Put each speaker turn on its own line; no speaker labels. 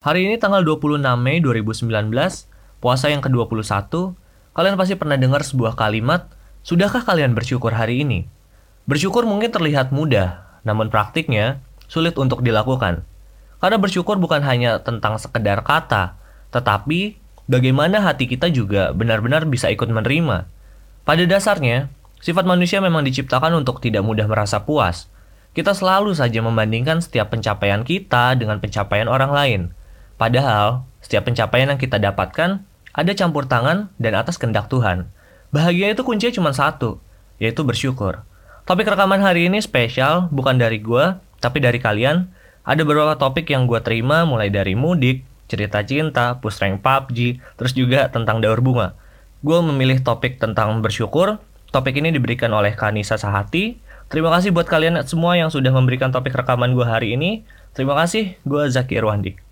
Hari ini tanggal 26 Mei 2019, puasa yang ke-21, kalian pasti pernah dengar sebuah kalimat, Sudahkah kalian bersyukur hari ini? Bersyukur mungkin terlihat mudah, namun praktiknya sulit untuk dilakukan. Karena bersyukur bukan hanya tentang sekedar kata, tetapi bagaimana hati kita juga benar-benar bisa ikut menerima. Pada dasarnya, sifat manusia memang diciptakan untuk tidak mudah merasa puas. Kita selalu saja membandingkan setiap pencapaian kita dengan pencapaian orang lain. Padahal, setiap pencapaian yang kita dapatkan ada campur tangan dan atas kehendak Tuhan. Bahagia itu kuncinya cuma satu, yaitu bersyukur. Topik rekaman hari ini spesial, bukan dari gue, tapi dari kalian. Ada beberapa topik yang gue terima, mulai dari mudik, cerita cinta, push rank PUBG, terus juga tentang daur bunga. Gue memilih topik tentang bersyukur. Topik ini diberikan oleh Kanisa Sahati. Terima kasih buat kalian semua yang sudah memberikan topik rekaman gue hari ini. Terima kasih, gue Zaki Irwandi.